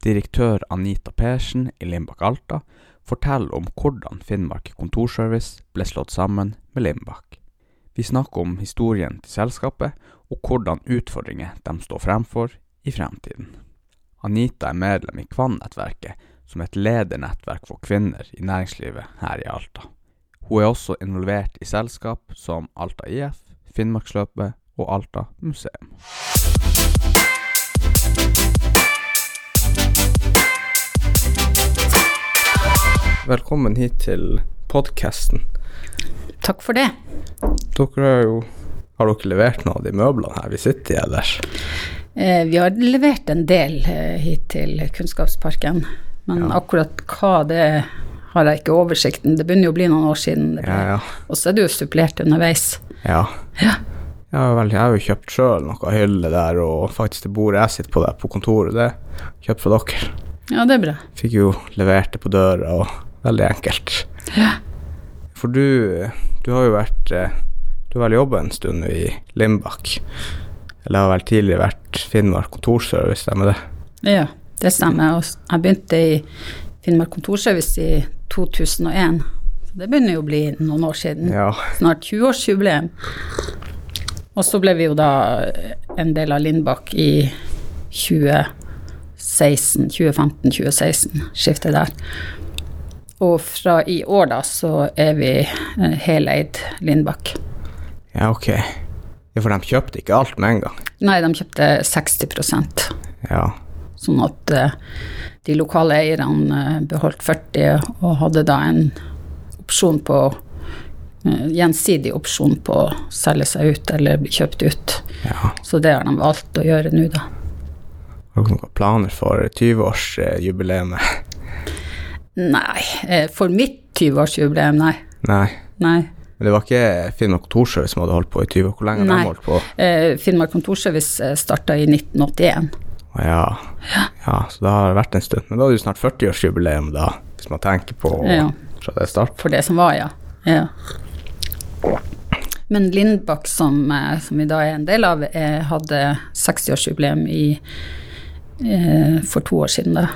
Direktør Anita Persen i Limbak Alta forteller om hvordan Finnmark kontorservice ble slått sammen med Limbak. Vi snakker om historien til selskapet, og hvordan utfordringer de står fremfor i fremtiden. Anita er medlem i Kvann-nettverket, som er et ledernettverk for kvinner i næringslivet her i Alta. Hun er også involvert i selskap som Alta IF, Finnmarksløpet og Alta museum. Velkommen hit til podkasten. Takk for det. Dere har jo Har dere levert noen av de møblene her vi sitter i ellers? Eh, vi har levert en del eh, hit til Kunnskapsparken, men Ja. akkurat hva det har jeg ikke oversikten. Det begynner jo å bli noen år siden. Ja, ja. Og så er det jo supplert underveis. Ja. Ja. Ja, vel, jeg har jo kjøpt sjøl noe hylle der, og faktisk det bordet jeg sitter på der på kontoret, det er kjøpt fra dere. Ja, det er bra. Fikk jo levert det på døra, og veldig enkelt. Ja. For du, du har jo vært eh, Du har vel jobba en stund i Limbak. Eller har vel tidligere vært Finnmark kontorservice, stemmer det? Ja, det stemmer. Jeg begynte i Finnmark kontorservice i 2001. Så det begynner jo å bli noen år siden. Ja. Snart 20-årsjubileum. Og så ble vi jo da en del av Lindbakk i 2016, 2015-2016, skiftet der. Og fra i år da så er vi eh, heleid Lindbakk. ja, ok. Ja, for de kjøpte ikke alt med en gang. Nei, de kjøpte 60% Ja. sånn at eh, de lokale eierne eh, beholdt 40 og hadde da en opsjon på gjensidig opsjon på å selge seg ut eller bli kjøpt ut. ja. Så det har de valgt å gjøre nå, da. Har dere noen planer for 20-årsjubileet? Nei, eh, for mitt 20-årsjubileum, nei. Nei. Nei. Men det var ikke Finnmark kontorservice som hadde holdt på i 20 år? Hvor lenge har Nei. de holdt på? Eh, Finnmark kontorservice starta i 1981. Å Ja. ja, så det har vært en stund. Men da er det jo snart 40-årsjubileum, da, hvis man tenker på Ja. fra det start. For det som var, ja. ja. Men Lindbakk, som, eh, som vi da er en del av, eh, hadde 60-årsjubileum i eh, for to år siden, da.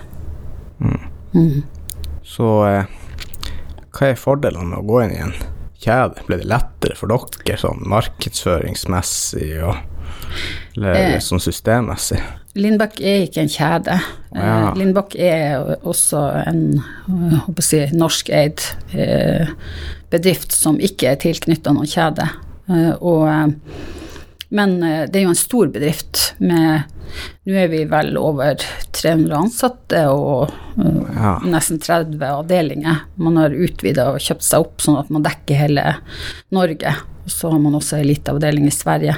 Mm. Så eh, hva er fordelene med å gå inn i en kjede? Ble det lettere for dere sånn markedsføringsmessig og eller Eh. sånn systemmessig? Lindbakk er ikke en kjede. Ja. Eh, Lindbakk er også en eh, håper å si, norskeid eh, bedrift som ikke er tilknytta noen kjede. Eh, og, eh, men eh, det er jo en stor bedrift med Nå er vi vel over 300 ansatte og eh, Ja. nesten 30 avdelinger. Man har utvida og kjøpt seg opp sånn at man dekker hele Norge. Og så har man også ei lita avdeling i Sverige.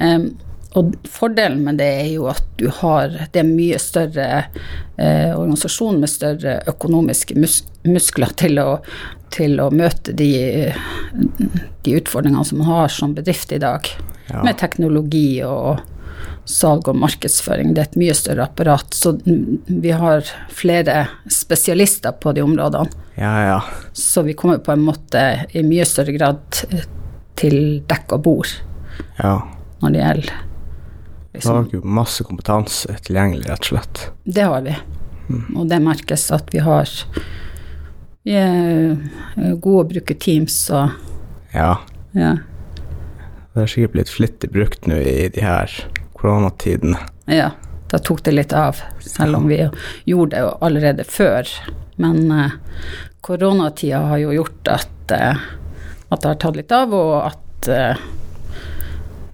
Um, og fordelen med det er jo at du har Det er mye større eh, organisasjon med større økonomiske mus muskler til å, til å møte de, de utfordringene som man har som bedrift i dag. Ja. Med teknologi og salg og markedsføring. Det er et mye større apparat. Så vi har flere spesialister på de områdene. Ja, ja. Så vi kommer på en måte i mye større grad til dekk og bord ja. når det gjelder Da har liksom, dere masse kompetanse tilgjengelig, rett og slett. Det har vi. Og det merkes at vi har Vi er gode å bruke Teams og Ja. ja. Det er sikkert blitt flittig brukt nå i de her koronatidene. ja. Da tok det litt av, selv om vi gjorde det jo allerede før. Men eh, koronatida har jo gjort at, eh, at det har tatt litt av, og at eh,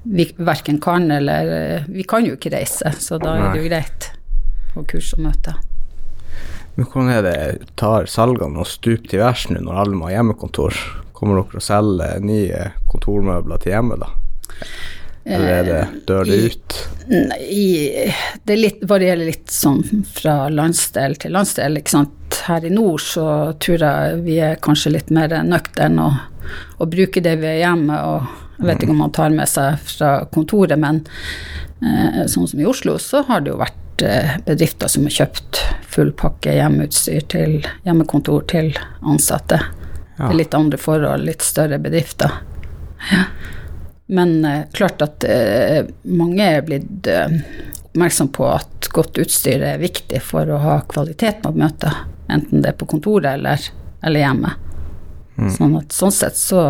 vi verken kan eller eh, Vi kan jo ikke reise, så da er det jo greit på kurs og møter. Men hvordan er det, tar salgene og stup til værs nå når alle må ha hjemmekontor? Kommer dere å selge nye kontormøbler til hjemmet, da? Eller er det, dør det ut? Nei, det litt, varierer litt sånn fra landsdel til landsdel. Ikke sant? Her i nord så tror jeg vi er kanskje litt mer nøkterne og, og bruker det vi er hjemme. og Jeg vet ikke om man tar med seg fra kontoret, men eh, sånn som i Oslo, så har det jo vært eh, bedrifter som har kjøpt full pakke hjemmeutstyr til hjemmekontor til ansatte. Ja. Litt andre forhold, litt større bedrifter. Ja. Men eh, klart at eh, mange er blitt oppmerksom på at godt utstyr er viktig for å ha kvalitet på møter, enten det er på kontoret eller, eller hjemme. Mm. Sånn at sånn sett så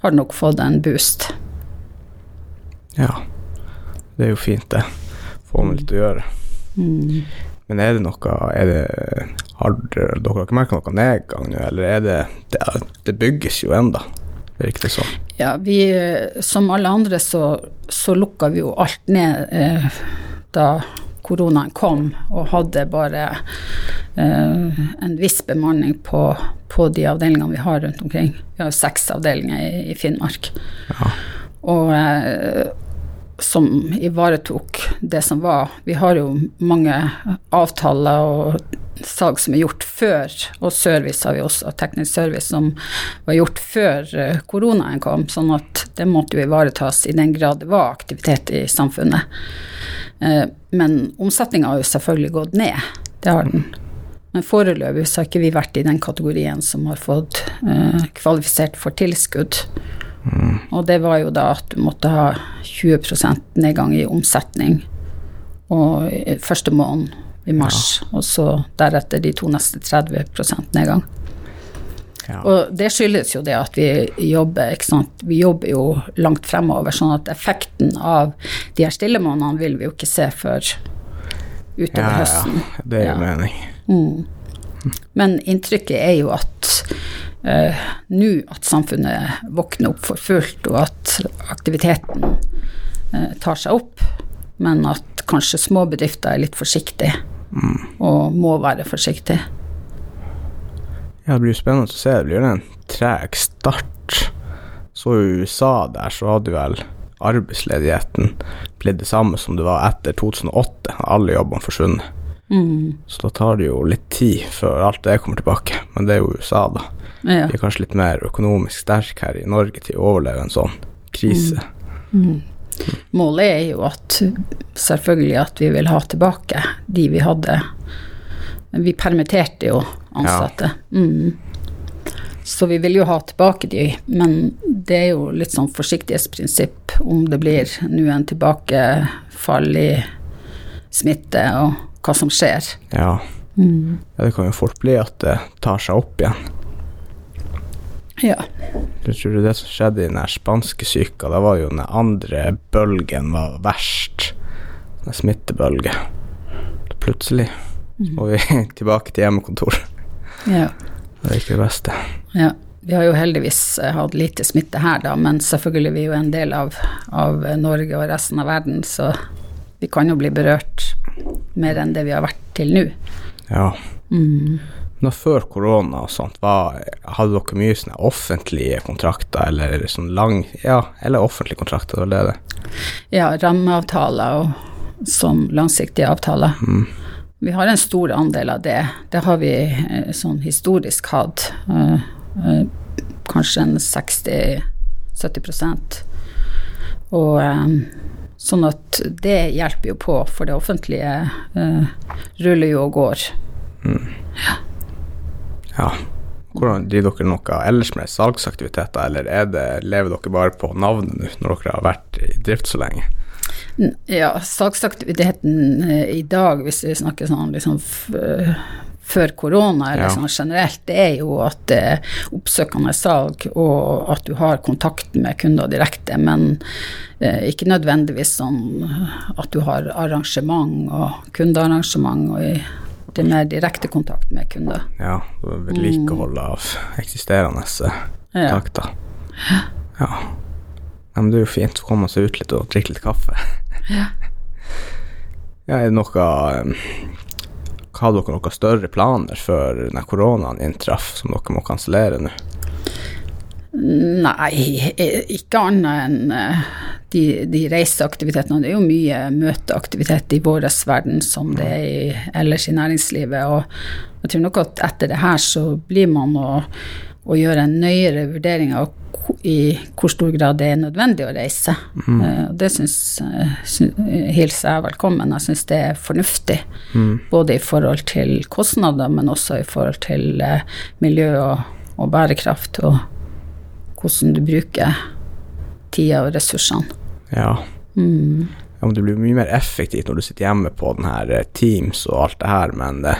har det nok fått en boost. Ja. Det er jo fint, det. Få meg litt å gjøre. Mm. Men er det noe er det, Har dere ikke merka noe nedgang nå, eller er det Det, det bygges jo enda, virker det som. Ja, vi, som alle andre så, så lukka vi jo alt ned eh, da koronaen kom, og hadde bare eh, en viss bemanning på, på de avdelingene vi har rundt omkring. Vi har seks avdelinger i, i Finnmark. Ja. Og eh, som ivaretok det som var. Vi har jo mange avtaler og salg som er gjort før, og service har vi også, teknisk service som var gjort før eh, koronaen kom, sånn at det måtte jo ivaretas i den grad det var aktivitet i samfunnet. Eh, Men omsetninga har jo selvfølgelig gått ned, det har den. Men foreløpig så har ikke vi vært i den kategorien som har fått eh, kvalifisert for tilskudd. Og det var jo da at du måtte ha 20% nedgang i omsetning og første måned i mars, og så deretter de to neste 30 nedgang. Ja. Og det skyldes jo det at vi jobber, ikke sant. Vi jobber jo langt fremover, sånn at effekten av de her stille månedene vil vi jo ikke se før utover ja, høsten. ja, det er jo Ja. mening. Mm. Men inntrykket er jo at eh, nå at samfunnet våkner opp for fullt, og at aktiviteten eh, tar seg opp, men at kanskje små bedrifter er litt forsiktige, og må være forsiktige. Ja, det blir spennende å se. Det blir en treg start. Så i USA der, så hadde vel arbeidsledigheten blitt det samme som det var etter 2008. Alle jobbene forsvunnet. Mm. Så da tar det jo litt tid før alt det kommer tilbake. Men det er jo USA, da. Ja. Vi er kanskje litt mer økonomisk sterke her i Norge til å overleve en sånn krise. Målet er jo at selvfølgelig at vi vil ha tilbake de vi hadde. Vi permitterte jo ansatte. Mm. Så vi vil jo ha tilbake de, men det er jo litt sånn forsiktighetsprinsipp om det blir nå en tilbakefall i smitte og hva som skjer. Ja. Mm. ja, det kan jo fort bli at det tar seg opp igjen. Ja. Jeg tror det det som skjedde i den her spanske syka, da var jo den andre bølgen var verst. Den smittebølge. Plutselig må vi tilbake til hjemmekontor. ja. Det er ikke det beste. Ja, vi har jo heldigvis eh, hatt lite smitte her, da, men selvfølgelig vi er jo en del av, av Norge og resten av verden, så vi kan jo bli berørt mer enn det vi har vært til nå. Ja. Mm. Nå før korona og sånt, var, hadde dere mye sånne offentlige kontrakter, eller sånn lang Ja, eller offentlige kontrakter, det var det det. Ja, rammeavtaler og sånn langsiktige avtaler. Mm. Vi har en stor andel av det. Det har vi eh, sånn historisk hatt. eh, eh, kanskje en 60-70% Og eh, sånn at det hjelper jo på, for det offentlige ruller jo og går. Ja. Hvordan driver dere noe ellers med salgsaktiviteter, eller er det, lever dere bare på navnet nå, når dere har vært i drift så lenge? Ja, salgsaktiviteten eh, i dag, hvis vi snakker sånn liksom eh, før korona, eller Ja. sånn generelt, det er jo at det er oppsøkende salg, og at du har kontakt med kunder direkte, men eh, ikke nødvendigvis sånn at du har arrangement og kundearrangement, og i, er mer direkte kontakt med kunder. Ja, vedlikehold av eksisterende takter. Ja. kontakter. Ja. ja. Men det er jo fint å komme seg ut litt og drikke litt kaffe. Ja. Ja, er det noe Har dere noen større planer før når koronaen inntraff, som dere må kansellere nå? Nei, eh, ikke annet enn eh, de, de reiseaktivitetene. Det er jo mye møteaktivitet i vår verden som det er i, ellers i næringslivet. Og jeg tror nok at etter det her så blir man å, å gjøre en nøyere vurdering av i hvor stor grad det er nødvendig å reise. Mm. og det syns, eh, hilser jeg velkommen. Jeg syns det er fornuftig. Både i forhold til kostnader, men også i forhold til eh, miljø og, og bærekraft. og hvordan du bruker tida og ressursene. Ja. Mm. ja, men det blir mye mer effektivt når du sitter hjemme på den her eh, Teams og alt det her, men det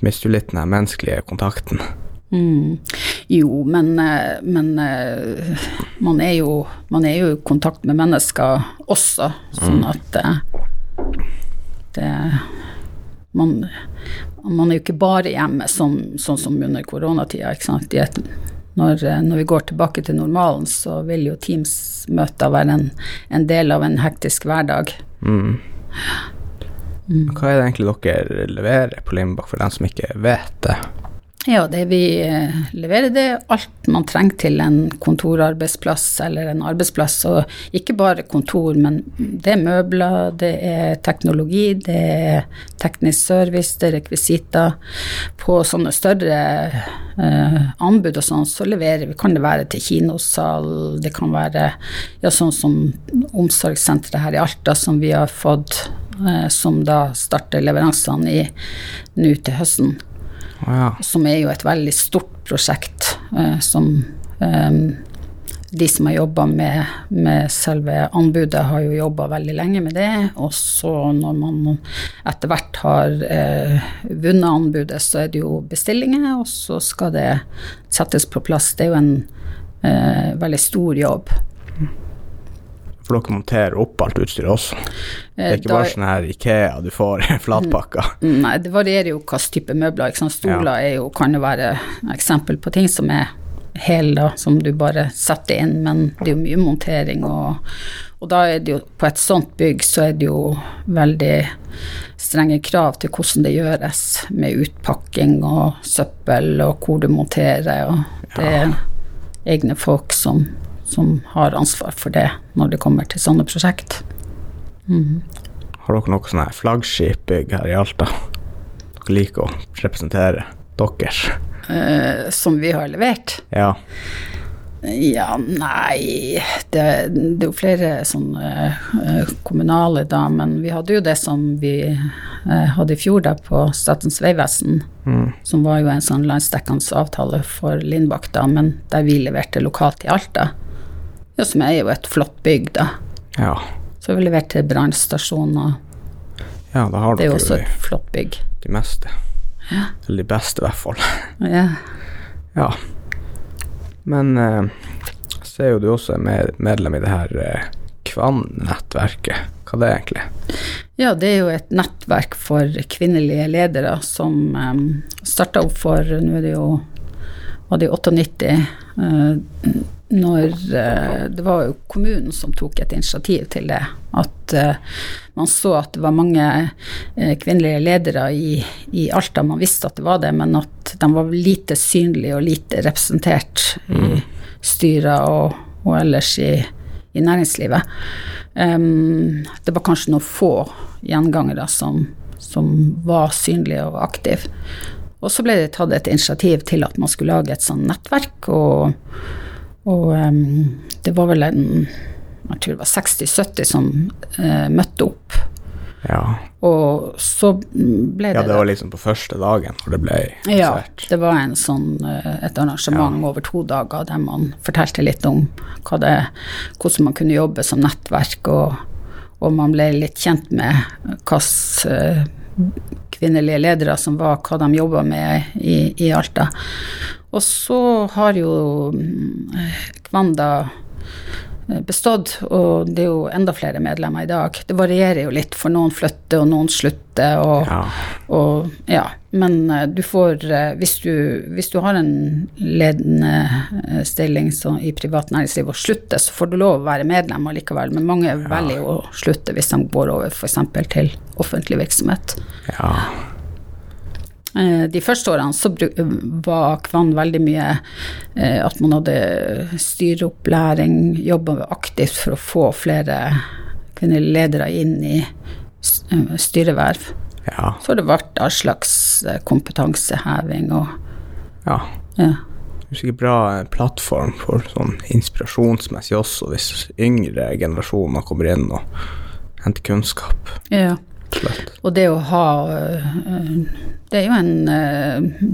mister jo litt den her menneskelige kontakten. Mm. Jo, men, eh, men eh, man, er jo, man er jo i kontakt med mennesker også, sånn at det, man, man, er jo ikke bare hjemme sånn, sånn som under koronatida. ikke sant? Når, når, vi går tilbake til normalen, så vil jo Teams-møter være en, en, del av en hektisk hverdag. Mm. Mm. Hva er det egentlig dere leverer på Limbak, for dem som ikke vet det? Ja, det vi eh, leverer, det er alt man trenger til en kontorarbeidsplass eller en arbeidsplass. Og ikke bare kontor, men det er møbler, det er teknologi, det er teknisk service, det er rekvisitter. På sånne større eh, anbud og sånn, så leverer vi. Kan det være til kinosal, det kan være ja, sånn som omsorgssenteret her i Alta som vi har fått, eh, som da starter leveransene i nå til høsten ja. som er jo et veldig stort prosjekt eh, som eh, de som har jobba med, med, selve anbudet, har jo jobba veldig lenge med det. Og så når man etter hvert har eh, vunnet anbudet, så er det jo bestillinger, og så skal det settes på plass. Det er jo en eh, veldig stor jobb. For dere monterer opp alt utstyret også? Det er ikke da, bare sånn her Ikea du får flatpakka? Mm, nei, det varierer jo hvilken type møbler. Stoler ja. jo, kan jo være eksempel på ting som er hele, da, som du bare setter inn, men det er jo mye montering og, og da er det jo på et sånt bygg så er det jo veldig strenge krav til hvordan det gjøres med utpakking og søppel og hvor du monterer, og det er egne folk som som har ansvar for det når det kommer til sånne prosjekt. Mm. Har dere noe sånn flaggskipbygg her i Alta? Dere liker å representere deres? Eh, som vi har levert? Ja. Ja, nei Det, det er jo flere sånne uh, kommunale, da, men vi hadde jo det som vi uh, hadde i fjor da på Statens vegvesen, mm. som var jo en sånn landsdekkende avtale for Lindbakk, da, men der vi leverte lokalt i Alta. Ja, som er jo et flott bygg, da. Ja. Så vi levert til brannstasjoner. Ja, da har det er jo også et flott bygg. De meste. Ja. Eller de beste, i hvert fall. Ja. ja. Men eh, jeg ser jo du også er med, medlem i det her eh, Kvann-nettverket. Hva er det egentlig? Ja, det er jo et nettverk for kvinnelige ledere som um, eh, starta opp for Nå er det jo var det 98. Uh, når uh, Det var jo kommunen som tok et initiativ til det. At uh, man så at det var mange uh, kvinnelige ledere i, i, Alta. Man visste at det var det, men at de var lite synlige og lite representert i styrer og, og ellers i, i næringslivet. Um, det var kanskje noen få gjengangere som, som var synlige og aktive. Og så ble det tatt et initiativ til at man skulle lage et sånt nettverk, og og um, det var vel en jeg tror det var 60-70 som uh, møtte opp. Ja. Og så ble det Ja, det var liksom på første dagen hvor det ble lansert. Ja, det var en sånn, uh, et arrangement ja. over to dager der man fortalte litt om det, hvordan man kunne jobbe som nettverk, og, og man ble litt kjent med hvilke uh, kvinnelige ledere som var, hva de jobba med i, i Alta. Og så har jo Kvanda eh, bestått, og det er jo enda flere medlemmer i dag. Det varierer jo litt, for noen flytter og noen slutter, og ja. Og, ja. Men eh, du får eh, hvis du, hvis du, har en ledende stilling i privat næringsliv og slutter, så får du lov å være medlem allikevel, men mange ja. velger å slutte hvis de går over f.eks. til offentlig virksomhet. Ja. Eh, de første årene så var Kvann veldig mye eh, at man hadde styreopplæring, jobba aktivt for å få flere kvinnelige ledere inn i eh, styreverv. Ja. Så har det vært all slags kompetanseheving og Ja. ja. Det er sikkert bra plattform for sånn inspirasjonsmessig også, hvis yngre generasjoner kommer inn og henter kunnskap. Ja. Slett. Og det å ha Det er jo en eh,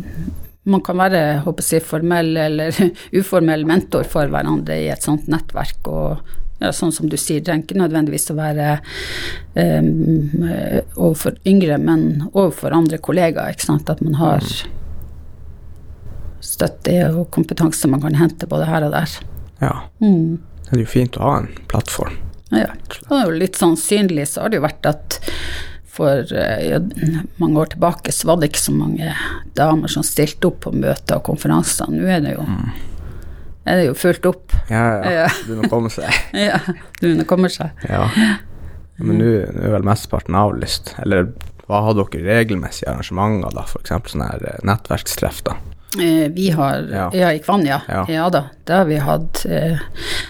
man kan være jeg, formell eller uformell mentor for hverandre i et sånt nettverk, og ja, sånn som du sier, det trenger ikke nødvendigvis å være um, overfor yngre, men overfor andre kollegaer. ikke sant? At man har støtte og kompetanse man kan hente både her og der. Ja. Mm. Det er jo fint å ha en plattform. Ja. Og er litt sånn synlig så har det jo vært at for eh, ja, mange år tilbake så var det ikke så mange damer som stilte opp på møter og konferanser. Nå er det jo, er det jo fullt opp. Ja, ja. Det begynner komme seg. Ja, nå kommer seg. Ja. Men nå nå er vel mesteparten avlyst. Eller hva har dere regelmessige arrangementer, da? F.eks. sånne her eh, nettverkstreff, da? Eh, Vi har Ja. Ja, i Kvann, ja. Ja. Da, det har vi hatt. eh,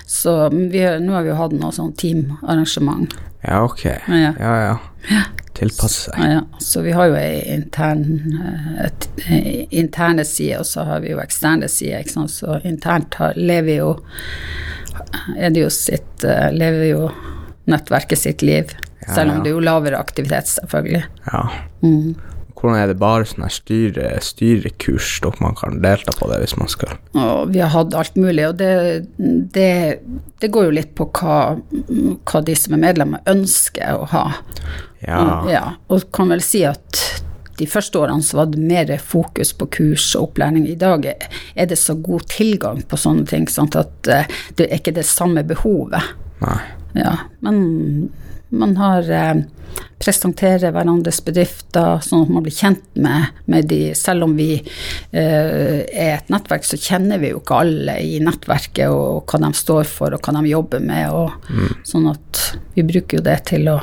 Så vi har, nå har vi jo hatt noe sånn teamarrangement. Ja, ok. Ja. Ja, ja. Tilpasse seg. Ja, ja. Så vi har jo ei intern, eh, et, interne side, og så har vi jo eksterne sider. Ikke sant? Så internt har, lever jo er det jo sitt Lever jo nettverket sitt liv. Selv om ja. det er jo lavere aktivitet, selvfølgelig. Ja. Mm. Hvordan er det bare sånne her styre, styrekurs dere man kan delta på det hvis man skal Og vi har hatt alt mulig, og det, det, det går jo litt på hva, hva de som er medlemmer ønsker å ha. Ja. Mm, ja. Og kan vel si at de første årene så var det mer fokus på kurs og opplæring. I dag er det så god tilgang på sånne ting sant? at eh, det er ikke det samme behovet. Nei. Ja, men man har presenterer hverandres bedrifter, sånn at man blir kjent med, med de. Selv om vi eh, er et nettverk, så kjenner vi jo ikke alle i nettverket, og, hva de står for, og hva de jobber med. Og, Sånn at vi bruker jo det til å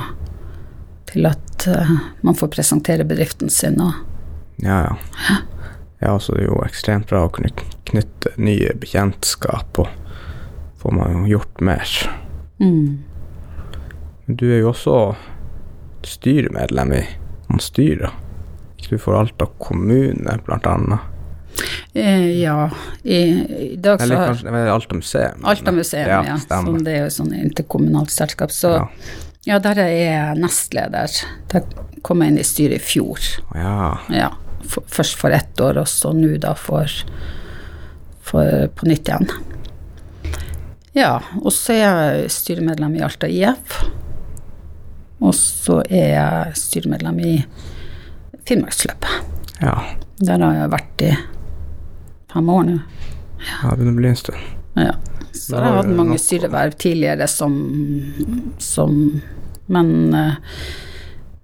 til at eh, man får presentere bedriften sin. Og, Ja, ja. Ja, så det er jo ekstremt bra å kunne knytte nye bekjentskap, og får man jo gjort mer. mm. Du er jo også styremedlem i noen styrer. Ikke du for Alta kommune, blant annet. Eh, ja, i, i dag så Eller kanskje Alta museum. Alta museum, ja. Ja. Som det er jo sånn interkommunalt selskap. Så Ja. ja, der er jeg nestleder. Der kom jeg inn i styret i fjor. Ja. Ja, for, først for ett år, og så nå da for, for på nytt igjen. Ja, og så er jeg styremedlem i Alta IF. Og så er jeg styremedlem i Finnmarksløpet. ja. Der har jeg vært i fem år nå. Ja, det begynner å bli en stund. Ja. Så jeg har hatt mange styreverv tidligere som, som Men, eh,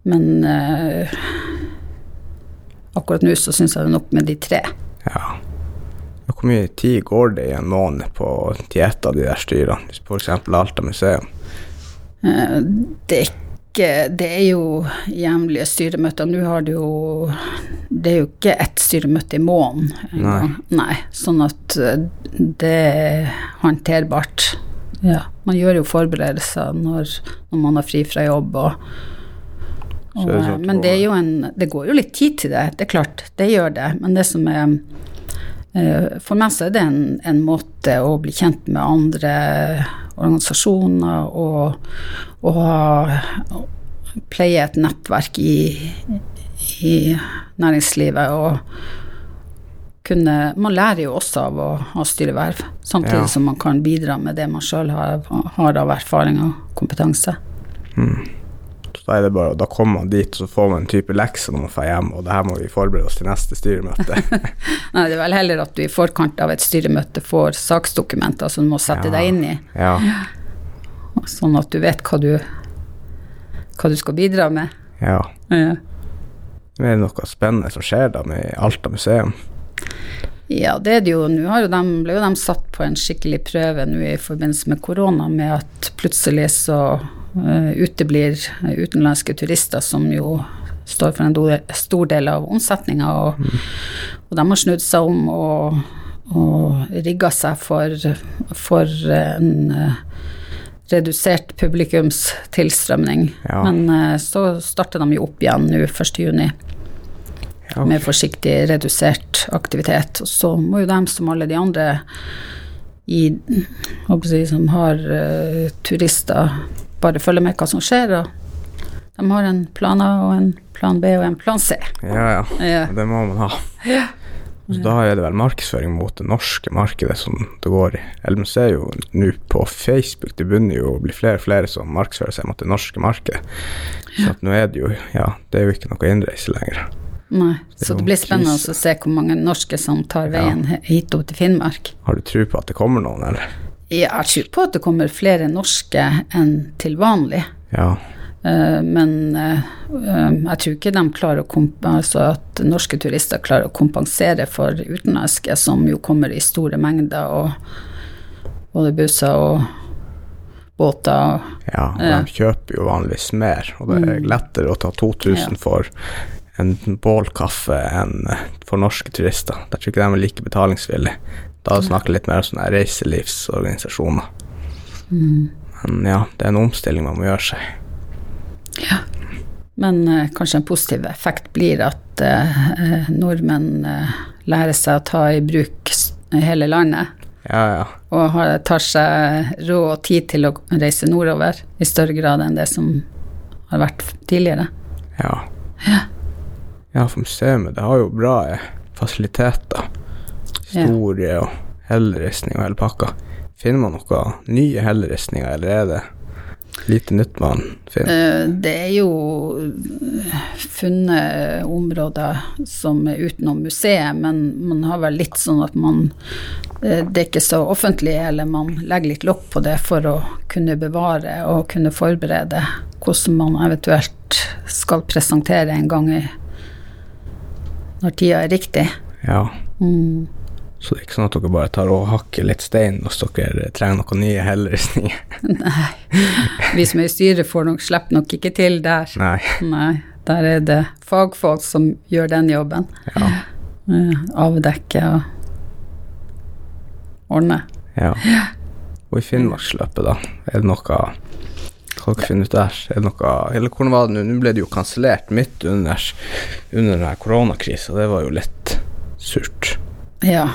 men eh, akkurat nå så syns jeg det er nok med de tre. Ja. Hvor mye tid går det i en måned på til ett av de der styrene? F.eks. Alta museum. Eh, Det er ikke Det er jo jevnlige styremøter. Nå har det jo Det er jo ikke ett styremøte i måneden Nei. Nei. Sånn at eh, det er håndterbart. Ja. Man gjør jo forberedelser når, når man har fri fra jobb og Og, sånn men det er jo en Det går jo litt tid til det, det er klart, det gjør det. Men det som er For meg så er det en, en måte å bli kjent med andre organisasjoner og, og ha pleie et nettverk i, i næringslivet og kunne Man lærer jo også av å ha styreverv, samtidig Ja. som man kan bidra med det man sjøl har, har av erfaring og kompetanse. Så da er det bare, da kommer man dit, og så får man en type lekser når man får hjem, og det her må vi forberede oss til neste styremøte. Nei, det er vel heller at du i forkant av et styremøte får saksdokumenter som du må sette Ja. deg inn i, ja. sånn at du vet hva du, hva du skal bidra med. ja. Ja. Men er det noe spennende som skjer da med Alta museum? Ja, det er det jo. Nå har jo de, ble jo de satt på en skikkelig prøve nå i forbindelse med korona, med at plutselig så uteblir utenlandske turister, som jo står for en stor del av omsetninga, og, og de har snudd seg om og, og rigga seg for, for en eh, redusert publikumstilstrømning. Ja. Men eh, så starter de jo opp igjen nå 1. juni Ja, med forsiktig redusert aktivitet. Og så må jo dem som alle de andre i, si, som har uh, turister, bare følge med hva som skjer. Og de har en plan A og en plan B og en plan C. ja, ja. Ja, Det må man ha. Så da er det vel markedsføring mot det norske markedet som det går i. Eller man ser jo nå på Facebook, det begynner jo å bli flere og flere som markedsfører seg mot det norske markedet. Så nå er det jo, ja, det er jo ikke noe innreise lenger. Nei, Det så det blir spennende krise. å se hvor mange norske som tar veien hit opp til Finnmark. Har du tro på at det kommer noen, eller? Jeg tror på at det kommer flere norske enn til vanlig. Ja, Eh, Men eh, eh, jeg tror ikke de klarer å altså at norske turister klarer å kompensere for utenlandske, som jo kommer i store mengder, og både busser og båter. og- ja. Mm. de kjøper jo vanligvis mer, og det er lettere å ta 2000 Ja. for en bålkaffe enn for norske turister. Jeg tror ikke de er like betalingsvillige. Da snakker jeg litt mer om sånne reiselivsorganisasjoner. Mm. Men ja, det er en omstilling man må gjøre seg. Ja. Men eh, kanskje en positiv effekt blir at eh, eh, nordmenn eh, lærer seg å ta i bruk hele landet. Ja, ja. Og har, tar seg råd og tid til å reise nordover i større grad enn det som har vært tidligere. Ja. Ja, ja for museet det har jo bra eh, fasiliteter. Historie og helleristning og hele pakka. Finner man noen nye helleristninger, eller er det lite nytt man finner? Eh, Det er jo eh, funnet områder som er utenom museet, men man har vel litt sånn at man eh, Det er ikke så offentlig, eller man legger litt lokk på det for å kunne bevare og kunne forberede hvordan man eventuelt skal presentere en gang i når tida er riktig. Ja. Mm. Så det er ikke sånn at dere bare tar og hakker litt stein hvis dere trenger noe nye heller. Nei. Vi som er i styret får nok, slipper nok ikke til der. Nei. Nei, der er det fagfolk som gjør den jobben. Ja. Eh, Avdekke og ordne. ja. Og i Finnmarksløpet, da, er det noe Hva dere finne ut der? Er det noe Eller hvordan var det nå? Nå ble det jo kansellert midt under, under denne koronakrisa, det var jo litt surt. Ja,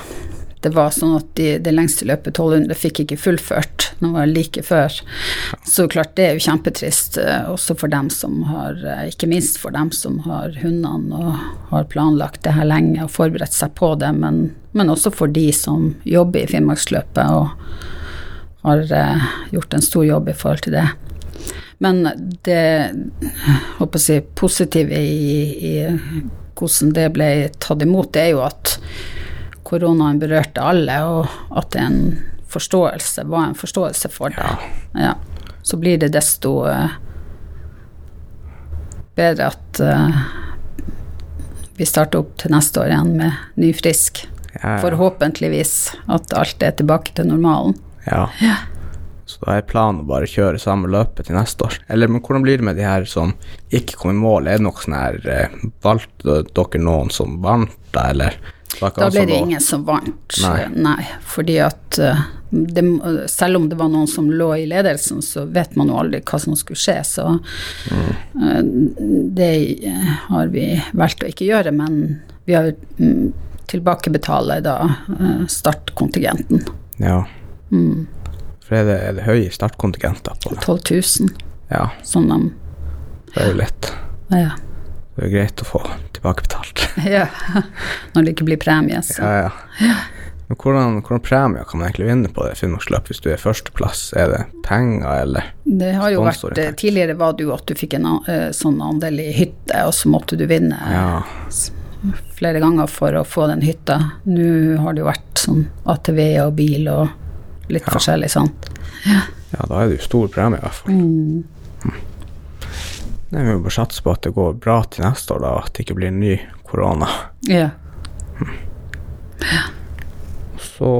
det var sånn at de, det lengste løpet, 1200, fikk ikke fullført. Nå var det like før. Så klart, det er jo kjempetrist, eh, også for dem som har eh, Ikke minst for dem som har hundene og har planlagt det her lenge og forberedt seg på det, men, men også for de som jobber i Finnmarksløpet og har eh, gjort en stor jobb i forhold til det. Men det håper jeg, positive i, i hvordan det ble tatt imot, det er jo at koronaen berørte alle, og at en forståelse, var en forståelse for det. Ja. Så blir det desto eh, bedre at eh, vi starter opp til neste år igjen med ny frisk. Ja, Forhåpentligvis at alt er tilbake til normalen. Ja. Så da er planen å bare kjøre samme løpet til neste år. Eller men hvordan blir det med de her som ikke kom i mål? Er det noe sånn her eh, Valgte dere noen som vant da, eller? Da ble det ingen som vant, Nei. nei. fordi at eh, det, selv om det var noen som lå i ledelsen, så vet man jo aldri hva som skulle skje, så mm. det eh, har vi valgt å ikke gjøre, men vi har mm, tilbakebetale da startkontingenten. Ja. Mm, For er det, er det høye da? på det? 12 000, Ja, Sånn de det er jo lett. ja. Det er greit å få tilbakebetalt. ja. Når det ikke blir premie, så Ja, ja. Men hvordan, hvordan premier kan man egentlig vinne på det Finnmarksløpet hvis du er førsteplass? Er det penger, eller? Det har jo vært Tidligere var det jo at du fikk en eh, sånn andel i hytte, og så måtte du vinne Ja, flere ganger for å få den hytta. Nå har det jo vært sånn ATV og bil og litt forskjellig sånt. ja da er det jo stor premie, i hvert fall. Nei, Vi må bare satse på at det går bra til neste år, da, at det ikke blir ny korona. Ja. Så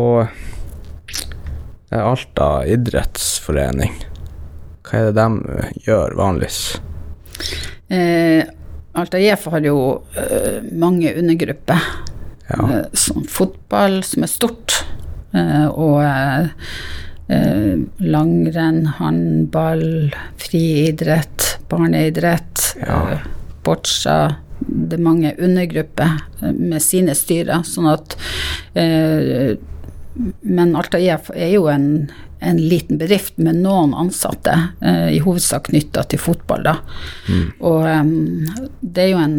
det er Alta idrettsforening. Hva er det de eh, gjør vanligvis? Eh, Alta IF har jo eh, mange undergrupper. Ja, Eh, som fotball, som er stort, eh, og eh, langrenn, håndball, friidrett, barneidrett, Ja. eh, boccia. Det er mange undergrupper eh, med sine styrer, sånn at eh, Men Alta IF er jo en, en liten bedrift med noen ansatte, eh, i hovedsak knytta til fotball, da. Og em, det er jo en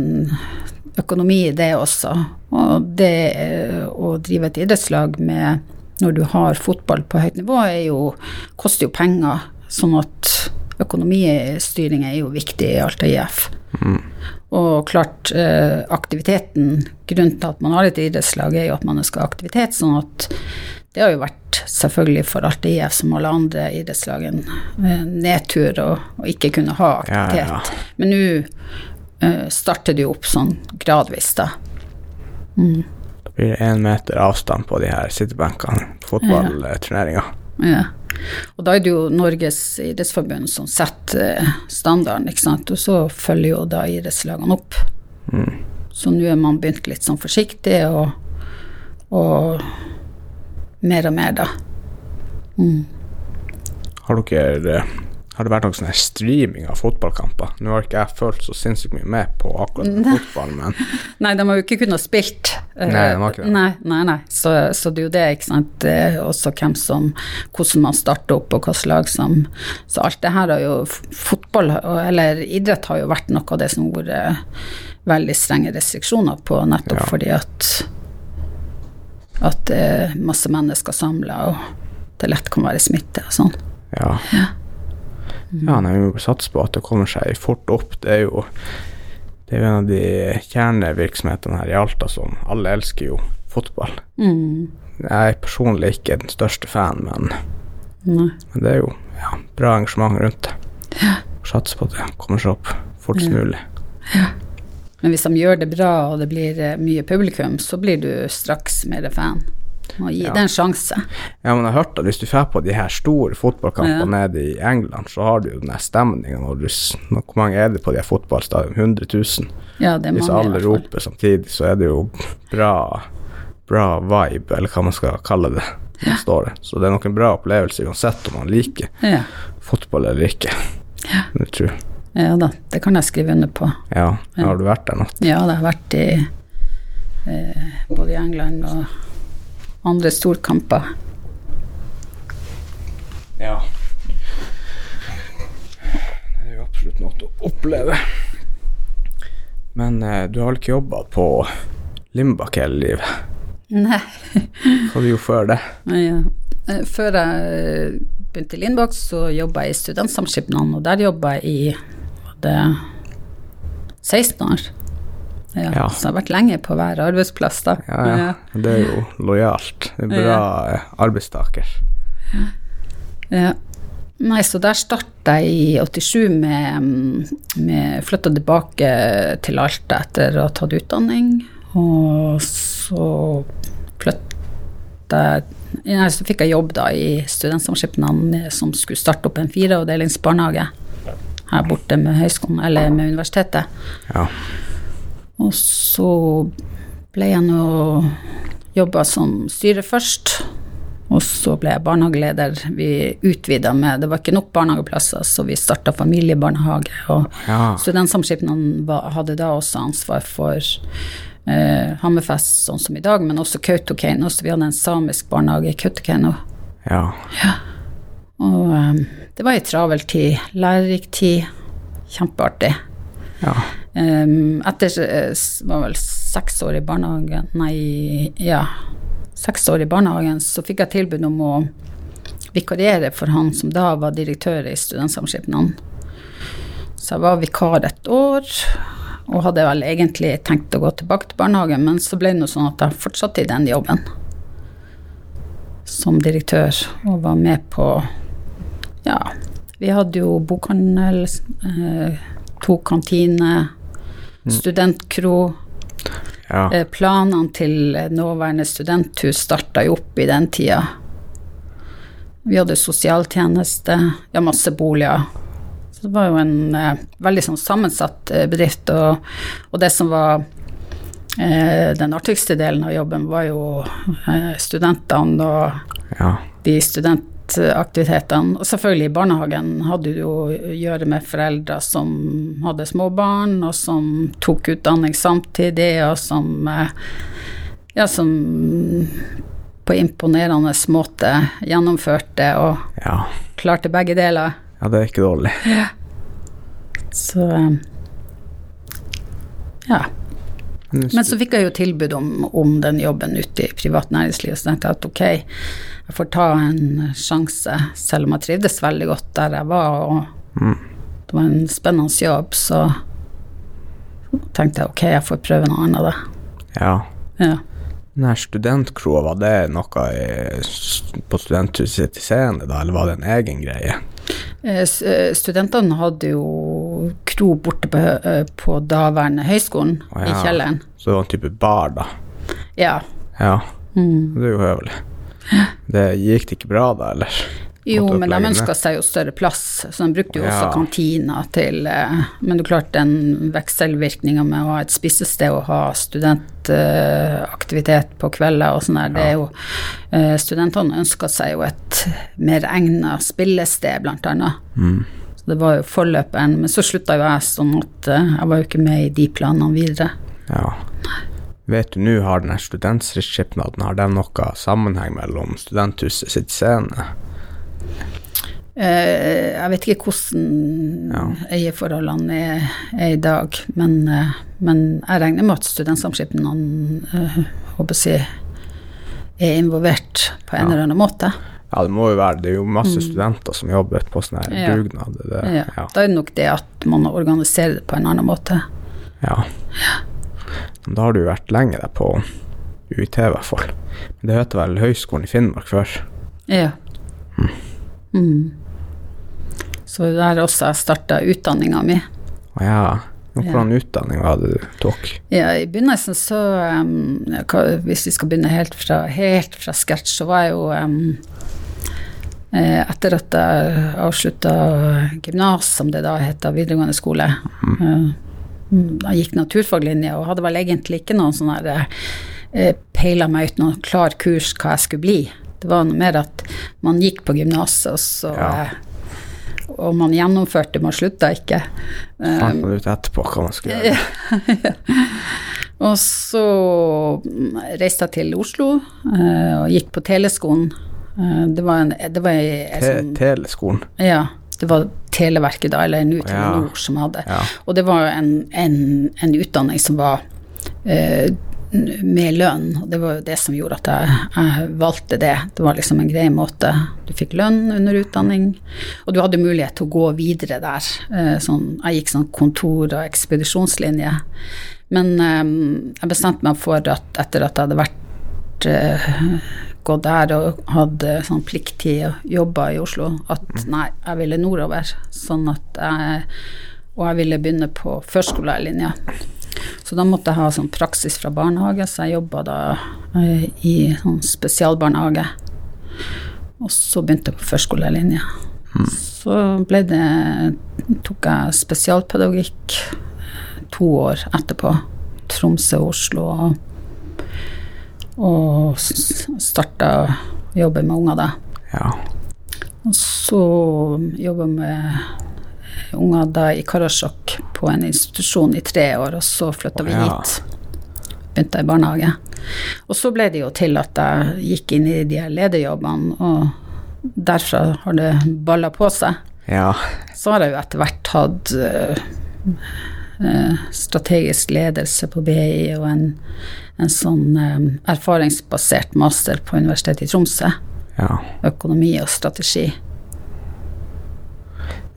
økonomi i det også. Og det eh, å drive et idrettslag med når du har fotball på høyt nivå, jo, koster jo penger. Sånn at økonomistyring er jo viktig i Alta IF. Mm. Og klart, eh, aktiviteten Grunnen til at man har et idrettslag, er jo at man ønsker aktivitet. sånn at det har jo vært selvfølgelig for Alta IF som alle andre idrettslag en eh, nedtur å ikke kunne ha aktivitet. Ja, ja. Men nå uh, starter det jo opp sånn gradvis, da. Mm. Blir det én meter avstand på de her sittebenkene, fotballturneringa. Ja. Og da er det jo Norges idrettsforbund som setter eh, standarden, ikke sant, og så følger jo da idrettslagene opp. Mm. Så nå er man begynt litt sånn forsiktig, og, og mer og mer, da. Mm. Har dere har det vært noen sånn streaming av fotballkamper? Nå har ikke jeg følt så sinnssykt mye med på akkurat nei. fotball, men Nei, de har jo ikke kunnet spilt. Nei, de har ikke det. Nei, nei, nei. Så, så, det er jo det, ikke sant. Det er også hvem som Hvordan man starter opp, og hvilket lag som Så alt det her har jo Fotball, eller idrett, har jo vært noe av det som har vært veldig strenge restriksjoner på, nettopp ja. fordi at at det er masse mennesker samla, og det lett kan være smitte og sånn. Ja. ja. Ja, nei, vi må satse på at det kommer seg fort opp. Det er jo det er jo en av de kjernevirksomhetene her i Alta som alle elsker jo fotball. Mm. Jeg er personlig ikke den største fan, men, men det er jo ja, bra engasjement rundt det. Ja. Satse på at det kommer seg opp fortest ja. mulig. Ja. Men hvis de gjør det bra og det blir eh, mye publikum, så blir du straks mer fan. Må gi ja. det en sjanse. Ja, men jeg har hørt at hvis du drar på de her store fotballkampene ja. nede i England, så har du jo den der stemninga når du Hvor mange er det på de her fotballstadionene? 100 000? Ja, det er mange, hvis alle roper samtidig, så er det jo bra, bra vibe, eller hva man skal kalle det. Ja. Står det. Så det er nok en bra opplevelse uansett om man liker ja. fotball eller ikke. Ja. Det tror jeg. Ja da, det kan jeg skrive under på. Ja, Har du vært der nå? Ja, det har vært i eh, både i England og andre storkamper. Ja. Det er jo absolutt noe å oppleve. Men eh, du har vel ikke jobba på Limbak hele livet? Nei. Hva du gjorde før det? Ja. Eh, før jeg eh, begynte i Lindbakk, så jobba jeg i Studentsamskipnaden, og der jobba jeg i det 16 år. Ja, ja. Så jeg har vært lenge på hver arbeidsplass, da. Ja, ja. Det er jo lojalt. Det er bra ja. arbeidstaker. Ja. Nei, så der starta jeg i 87 med, med Flytta tilbake til Alta etter å ha tatt utdanning. Og så flytta jeg Så fikk jeg jobb da i Studentsamskipnaden som skulle starte opp en fireavdelingsbarnehage her borte med høyskolen, eller med universitetet. Ja. Og så ble jeg nå jobba som styre først. Og så ble jeg barnehageleder. Vi utvida med Det var ikke nok barnehageplasser, så vi starta familiebarnehage. Og ja. studentsamskipnaden hadde da også ansvar for eh, Hammerfest, sånn som i dag, men også Kautokeino. Så vi hadde en samisk barnehage i Kautokeino. Ja. ja. Og um, det var ei travel tid. Lærerik tid. Kjempeartig. Ja. Um, etter eh, var vel seks år i barnehagen Nei, ja. Seks år i barnehagen så fikk jeg tilbud om å vikariere for han som da var direktør i Studentsamskipnaden. Så jeg var vikar et år, og hadde vel egentlig tenkt å gå tilbake til barnehagen, men så ble det noe sånn at jeg fortsatte i den jobben som direktør, og var med på Ja, vi hadde jo bokhandel, eh, to kantiner. Studentkro. Ja. Eh, planene til nåværende studenthus starta jo opp i den tida. Vi hadde sosialtjeneste, ja, masse boliger. Så det var jo en eh, veldig sånn sammensatt eh, bedrift. Og, og, det som var eh, den artigste delen av jobben, var jo eh, studentene og ja. de studentene aktivitetene. Selvfølgelig i barnehagen hadde du jo å gjøre med foreldre som hadde små barn, og som tok utdanning samtidig, og som eh, ja, som på imponerende måte gjennomførte og ja. klarte begge deler. Ja, det er ikke dårlig. Ja. Så eh, ja. Men så fikk jeg jo tilbud om, om den jobben ute i privat næringsliv, så tenkte jeg at ok, jeg får ta en sjanse, selv om jeg trivdes veldig godt der jeg var, og Mm. det var en spennende jobb, så tenkte jeg ok, jeg får prøve noe annet, da. Ja. Ja. Den her studentkroa, var det noe i, på studenthuset til Seende, da, eller var det en egen greie? Eh, eh, Studentene hadde jo kro borte på, eh, på daværende høyskolen, Å, i kjelleren. Så det var en type bar, da? Ja. Ja, Mm. det er jo høvelig. Det gikk det ikke bra, da, eller? Jo, men de ønska seg jo større plass, så de brukte jo også Ja. kantina til eh, Men det klarte den vekselvirkninga med å ha et spisested og ha studentaktivitet på kvelder og sånn der, det er jo eh, Studentene ønska seg jo et mer egna spillested, blant annet. Mm. Så det var jo forløperen, men så slutta jo jeg sånn at eh, jeg var jo ikke med i de planene videre. Ja. Vet du nå, har denne her studentskipnaden, har den noe sammenheng mellom studenthuset sitt scene? Eh, jeg vet ikke hvordan Ja. eierforholdene er, er i dag, men, eh, men jeg regner med at studentsamskipnaden uh, håper jeg, er involvert på en Ja. eller annen måte. Ja, det må jo være, det er jo masse studenter som jobber på sånn her Mm. Ja. dugnad. Det, Ja. ja. Da er det nok det at man organiserer det på en annen måte. Ja. Men da har du vært lenge der på UiT, i hvert fall. Men det heter vel Høgskolen i Finnmark før? Ja. Mm. Så det er også jeg starta utdanninga mi. Å ja. Hvordan utdanning var det du tok? Ja, I begynnelsen så um, Hvis vi skal begynne helt fra, helt fra scratch, så var jeg jo um, eh, Etter at jeg avslutta gymnas, som det da heter, videregående skole eh, mm, Jeg gikk naturfaglinje og hadde vel egentlig ikke noen sånn her eh, Peila meg ut noen klar kurs hva jeg skulle bli. Det var noe mer at man gikk på gymnaset, og så Ja. eh, Og man gjennomførte, man slutta ikke. Eh, Fant man ut etterpå hva man skulle gjøre? Og så mm, reiste jeg til Oslo eh, og gikk på teleskolen. Eh, det var en, det var ei, ei Te sånn teleskolen? Ja, det var Televerket da, eller nå Ja. Telenor som hadde. Ja. Og det var en, en, en utdanning som var eh, med lønn, og det var jo det som gjorde at jeg, jeg valgte det. Det var liksom en grei måte. Du fikk lønn under utdanning, og du hadde mulighet til å gå videre der. Eh, sånn, jeg gikk sånn kontor- og ekspedisjonslinje. Men eh, jeg bestemte meg for at etter at jeg hadde vært gått der og hadde sånn plikttid og jobba i Oslo, at nei, jeg ville nordover. Sånn at jeg Og jeg ville begynne på førskolelærerlinja. Så da måtte jeg ha sånn praksis fra barnehage, så jeg jobba da eh, i sånn spesialbarnehage. Og så begynte jeg på førskolelærerlinja. Så ble det tok jeg spesialpedagogikk to år etterpå. Tromsø og Oslo. Og, og starta å jobbe med unger da. Ja. Og så jobba med unger da i Karasjok på en institusjon i tre år, og så flytta vi Å, ja. hit. Begynte i barnehage. Og så ble det jo til at jeg gikk inn i de her lederjobbene, og derfra har det balla på seg. ja. Så har jeg jo etter hvert hatt eh, strategisk ledelse på BI og en, en sånn eh, erfaringsbasert master på Universitetet i Tromsø. ja. Økonomi og strategi.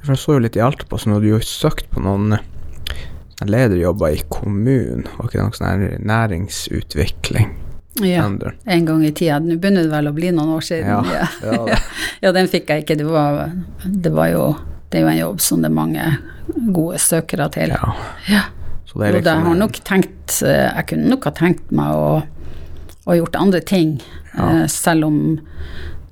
Jeg så jo litt i Alta på, så nå hadde du jo søkt på noen eh, lederjobber i kommunen. Var ikke det noe sånn næringsutvikling? Ja, en gang i tida. Nå begynner det vel å bli noen år siden. Ja, Ja, ja den fikk jeg ikke. Det var, det var jo Det er jo en jobb som det er mange gode søkere til. ja. Ja. Så det er liksom har nok tenkt eh, Jeg kunne nok ha tenkt meg å, å gjort andre ting, Ja. eh, selv om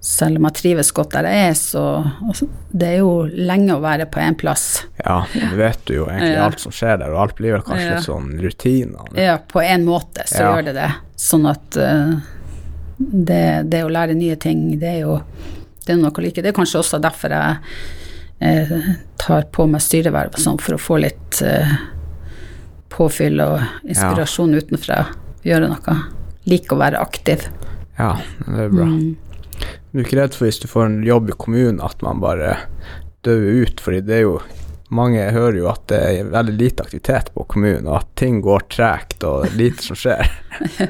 selv om jeg trives godt der jeg er, så altså, Det er jo lenge å være på én plass. Ja, du vet du jo egentlig Ja. alt som skjer der, og alt blir vel kanskje Ja. litt sånn rutiner. Ja, på en måte så Ja. gjør det det. Sånn at uh, det, det å lære nye ting, det er jo det er noe like. Det er kanskje også derfor jeg tar på meg styreverv sånn, for å få litt eh, påfyll og inspirasjon utenfra. Gjøre noe. Liker å være aktiv. Ja, det er bra. Mm. Du er ikke redd for hvis du får en jobb i kommunen at man bare dør ut, fordi det er jo mange hører jo at det er veldig lite aktivitet på kommunen, og at ting går tregt og lite som skjer.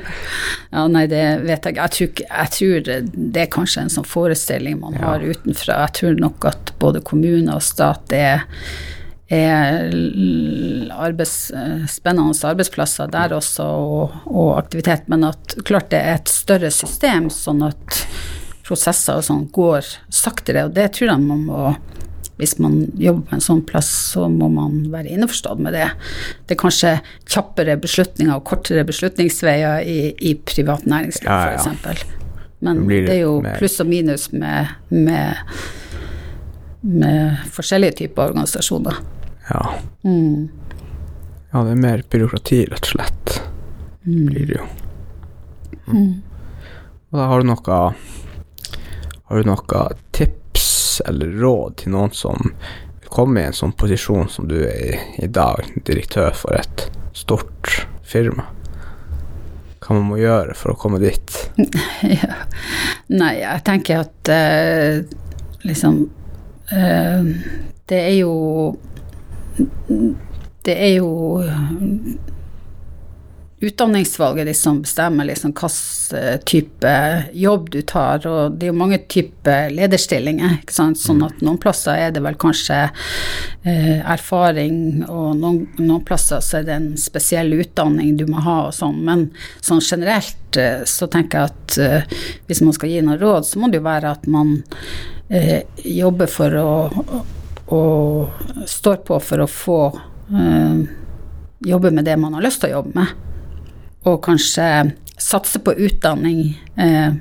Ja, nei, det vet jeg. Ikke- jeg tror det er kanskje en sånn forestilling man Ja. har utenfra. Jeg tror nok at både kommune og stat er, er arbeids, eh, spennende arbeidsplasser der også, og, og aktivitet. Men at klart det er et større system, sånn at prosesser og sånn går saktere. Og det tror jeg man må hvis man jobber på en sånn plass, så må man være innforstått med det. Det er kanskje kjappere beslutninger og kortere beslutningsveier i, i privat næringsliv, Ja, ja. f.eks. Men Det det er jo pluss og minus med, med, med forskjellige typer organisasjoner. Ja. Mm. ja, det er mer byråkrati, rett og slett. Blir det jo. Mm. Og da har du noe Har du noe eller råd til noen som vil komme i en sånn posisjon som du er i i dag, direktør for et stort firma? Hva man må gjøre for å komme dit? ja. Nei, jeg tenker at eh, liksom eh, Det er jo Det er jo utdanningsvalget de som bestemmer liksom hvilken type jobb du tar, og det er jo mange typer lederstillinger, ikke sant, sånn at noen plasser er det vel kanskje eh, erfaring, og noen, noen plasser så er det en spesiell utdanning du må ha og sånn, men sånn generelt eh, så tenker jeg at eh, hvis man skal gi noen råd, så må det jo være at man eh, jobber for å, og står på for å få eh, jobbe med det man har lyst til å jobbe med og kanskje satse på utdanning, eh,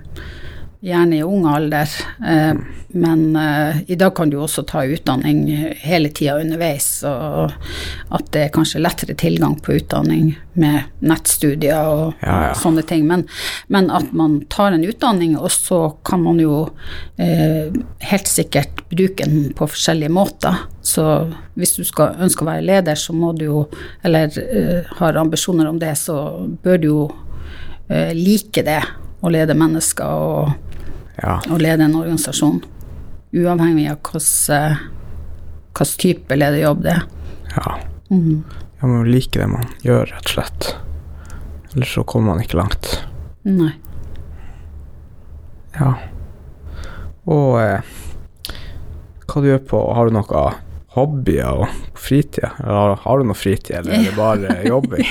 gjerne i ung alder. Eh, men eh, i dag kan du også ta utdanning hele tida underveis, og at det er kanskje lettere tilgang på utdanning med nettstudier og, Ja, ja. sånne ting. Men, men at man tar en utdanning, og så kan man jo eh, helt sikkert bruke den på forskjellige måter. Så hvis du skal, ønsker å være leder, så må du jo, eller eh, har ambisjoner om det, så bør du jo eh, like det å lede mennesker og, Ja, og lede en organisasjon. Uavhengig av hvilken hvilken type lederjobb det er. ja. Man må like det man gjør, rett og slett. Ellers så kommer man ikke langt. Nei. Ja. Og eh, hva du gjør på Har du noe hobbyer og fritid? Eller har, har du noe fritid, eller er det bare jobbing?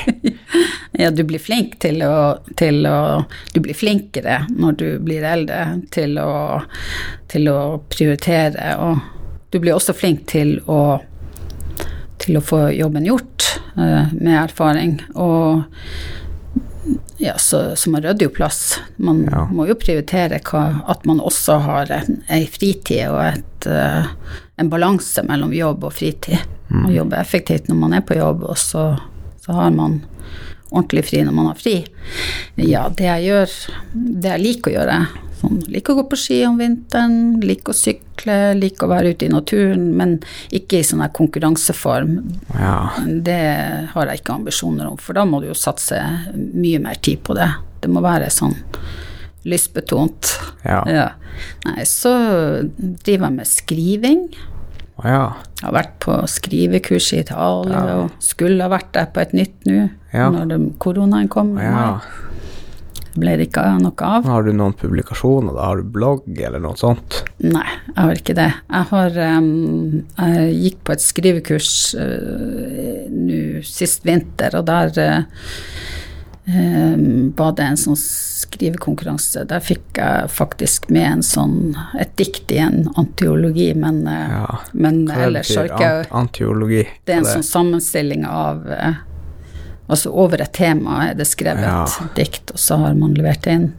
Ja, du blir flink til å, til å Du blir flinkere når du blir eldre til å, til å prioritere, og du blir også flink til å til å få jobben gjort uh, med erfaring. Og ja, så, så man rydder jo plass. Man Ja. må jo prioritere hva, at man også har en, fritid og et, uh, en balanse mellom jobb og fritid. Og jobbe effektivt når man er på jobb, og så, så har man ordentlig fri når man har fri. Ja, det jeg gjør, det jeg liker å gjøre sånn, Liker å gå på ski om vinteren, liker å sykle, liker å være ute i naturen, men ikke i sånn her konkurranseform. Ja. Det har jeg ikke ambisjoner om, for da må du jo satse mye mer tid på det. Det må være sånn lystbetont. Ja. Ja. Nei, så driver jeg med skriving. Ja. Jeg har vært på skrivekurs i Italia og skulle ha vært der på et nytt nå, Ja. når koronaen kom. Ja. Det ble det ikke noe av. Har du noen publikasjoner? da? Har du blogg eller noe sånt? Nei, jeg har ikke det. Jeg har um, Jeg gikk på et skrivekurs uh, nå sist vinter, og der eh, em, var det en sånn skrivekonkurranse. Der fikk jeg faktisk med en sånn et dikt i en antiologi, men, eh, Ja. men ellers har ikke antiologi? Det er en det. sånn sammenstilling av eh, Altså over et tema er det skrevet Ja. et dikt, og så har man levert det inn.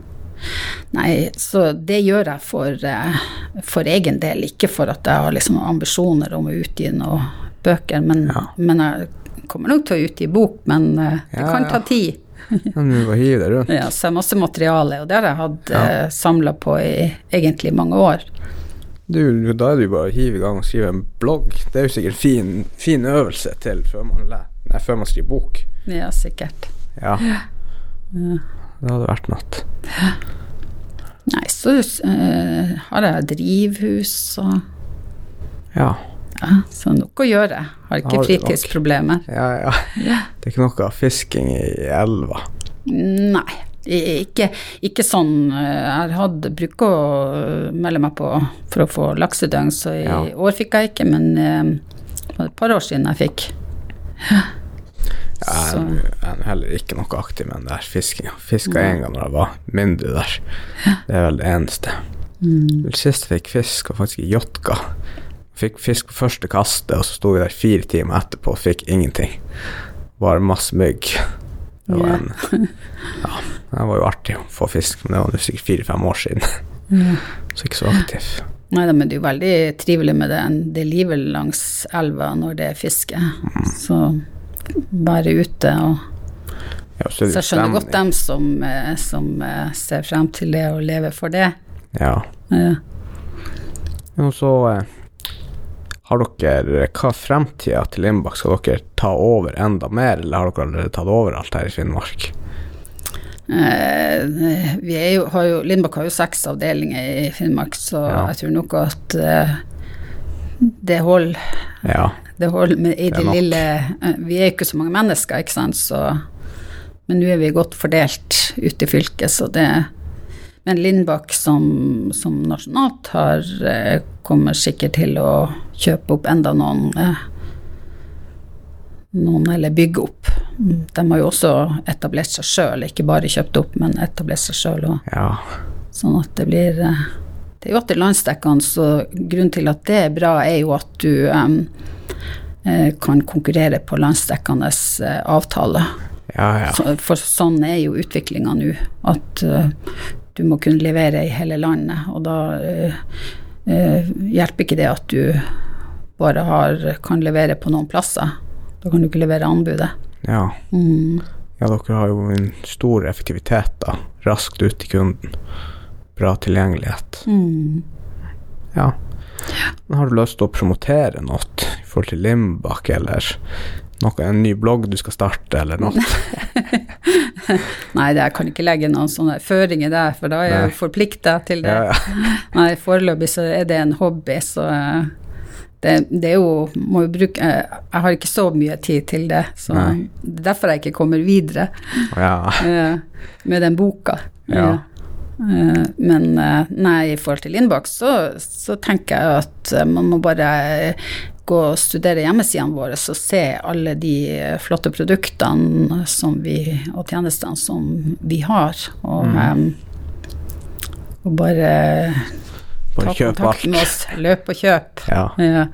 Nei, så det gjør jeg for, eh, for egen del, ikke for at jeg har liksom ambisjoner om å utgi noen bøker, men, Ja. men jeg kommer nok til å utgi bok, men det kan ta tid. Men du må hive det rundt. Ja, så jeg har masse materiale, og det har jeg hatt Ja. eh, samla på i egentlig mange år. Du, da er det jo bare å hive i gang og skrive en blogg. Det er jo sikkert fin, fin øvelse til før man, nei, før man skriver bok. Ja, sikkert. Ja. Det hadde vært noe. Nei, så uh, har jeg drivhus og Ja. Ja, så nok å gjøre. Har ikke fritidsproblemer. Ja, ja. Ja. Det er ikke noe fisking i elva. Nei, ikke, ikke sånn eh, Jeg hadde bruk å eh, melde meg på for å få laksedøgn, så i Ja. år fikk jeg ikke, men eh, det var et par år siden jeg fikk. Er, jeg er heller ikke noe aktiv med den der fiskinga. Fiska én gang da jeg var mindre der. Det er vel det eneste. Mm. Sist jeg fikk fisk, var faktisk i Jotka. Fikk fisk på første kastet, og så sto vi der fire timer etterpå og fikk ingenting. Bare masse mygg. Det var en Ja, det var jo artig å få fisk, men det var sikkert fire-fem år siden. Så ikke så aktiv. Nei da, men det er jo veldig trivelig med det, det livet langs elva når det er fiske. Mm. Så være ute og Ja, er Så jeg skjønner godt dem som, eh, som eh, ser frem til det og lever for det. Ja. Ja. Og så eh, har dere Hva er fremtida til Limbak? Skal dere ta over enda mer, eller har dere allerede tatt over alt her i Finnmark? Eh, vi er jo, har jo, Lindbakk har jo seks avdelinger i Finnmark, så Ja. jeg tror nok at eh, det holder Ja. det holder med i Det det lille eh, Vi er ikke så mange mennesker, ikke sant, så Men nå er vi godt fordelt ute i fylket, så det Men Lindbakk som, som nasjonalt har eh, kommer sikkert til å kjøpe opp enda noen eh, noen eller bygge opp. De har jo også etablert seg sjøl, ikke bare kjøpt opp, men etablert seg sjøl òg. ja. Sånn at det blir eh, Det er jo alltid landsdekkende, så grunnen til at det er bra, er jo at du eh, kan konkurrere på landsdekkende avtale. avtaler. Ja, ja. For sånn er jo utviklinga nå, at du må kunne levere i hele landet. Og da eh, eh, hjelper ikke det at du bare har, kan levere på noen plasser. Da kan du ikke levere anbudet. ja. Mm. Ja, dere har jo en stor effektivitet, da. Raskt ut til kunden. Bra tilgjengelighet. Mm. Ja. Men har du lyst til å promotere noe i forhold til Limbak, eller noe, en ny blogg du skal starte, eller noe? Nei, det, jeg kan ikke legge noen sånne føringer der, for da er jeg jo forplikta til det. Ja, ja. Nei, foreløpig så er det en hobby, så eh, det, det er jo Må jo bruke eh, Jeg har ikke så mye tid til det, så Nei. det er derfor jeg ikke kommer videre ja. eh, med den boka. Ja. Men nei, i forhold til innboks, så, så tenker jeg at man må bare og studere hjemmesidene våre og se alle de eh, flotte produktene som vi, og tjenestene som vi har. Og, eh, og bare Bare ta kontakt med oss, løp og kjøp. Ja. Ja,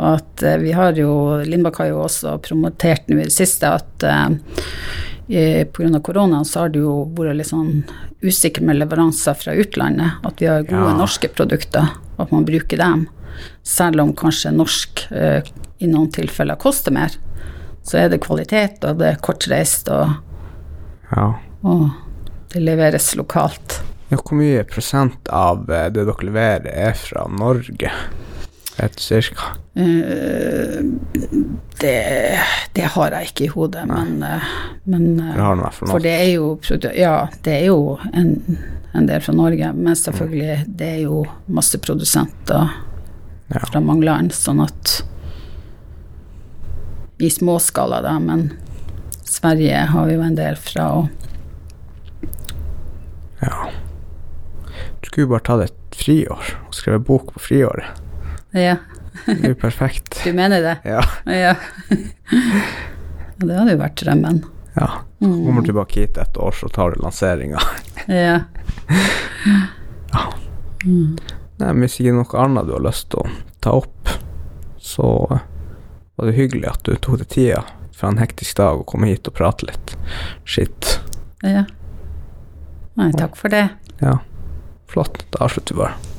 og at eh, vi har jo Lindbakk har jo også promotert nå i det siste at uh, pga. koronaen så har det jo vært litt sånn usikker med leveranser fra utlandet. At vi har gode Ja. norske produkter, at man bruker dem. Selv om kanskje norsk eh, i noen tilfeller koster mer, så er det kvalitet, og det er kortreist, og, ja. og det leveres lokalt. Ja, hvor mye prosent av eh, det dere leverer er fra Norge? Et cirka? Eh, det, det har jeg ikke i hodet, men, eh, men eh, Det fall For det er jo, ja, det er jo en, en del fra Norge, men selvfølgelig det er jo masse produsenter Ja. fra mange land, sånn at I småskala, da, men Sverige har vi jo en del fra, og Ja. Du skulle jo bare tatt et friår og skrevet bok på friåret. Ja, Det er jo perfekt. du mener det? Ja. Ja. det hadde jo vært drømmen. ja. Så kommer du tilbake hit et år, så tar du lanseringa. Ja. Nei, men hvis ikke noe annet du har lyst til å ta opp, så var det hyggelig at du tok deg tida fra en hektisk dag og kom hit og prate litt skitt. ja. Nei, takk for det. Ja, flott. Da avslutter vi bare.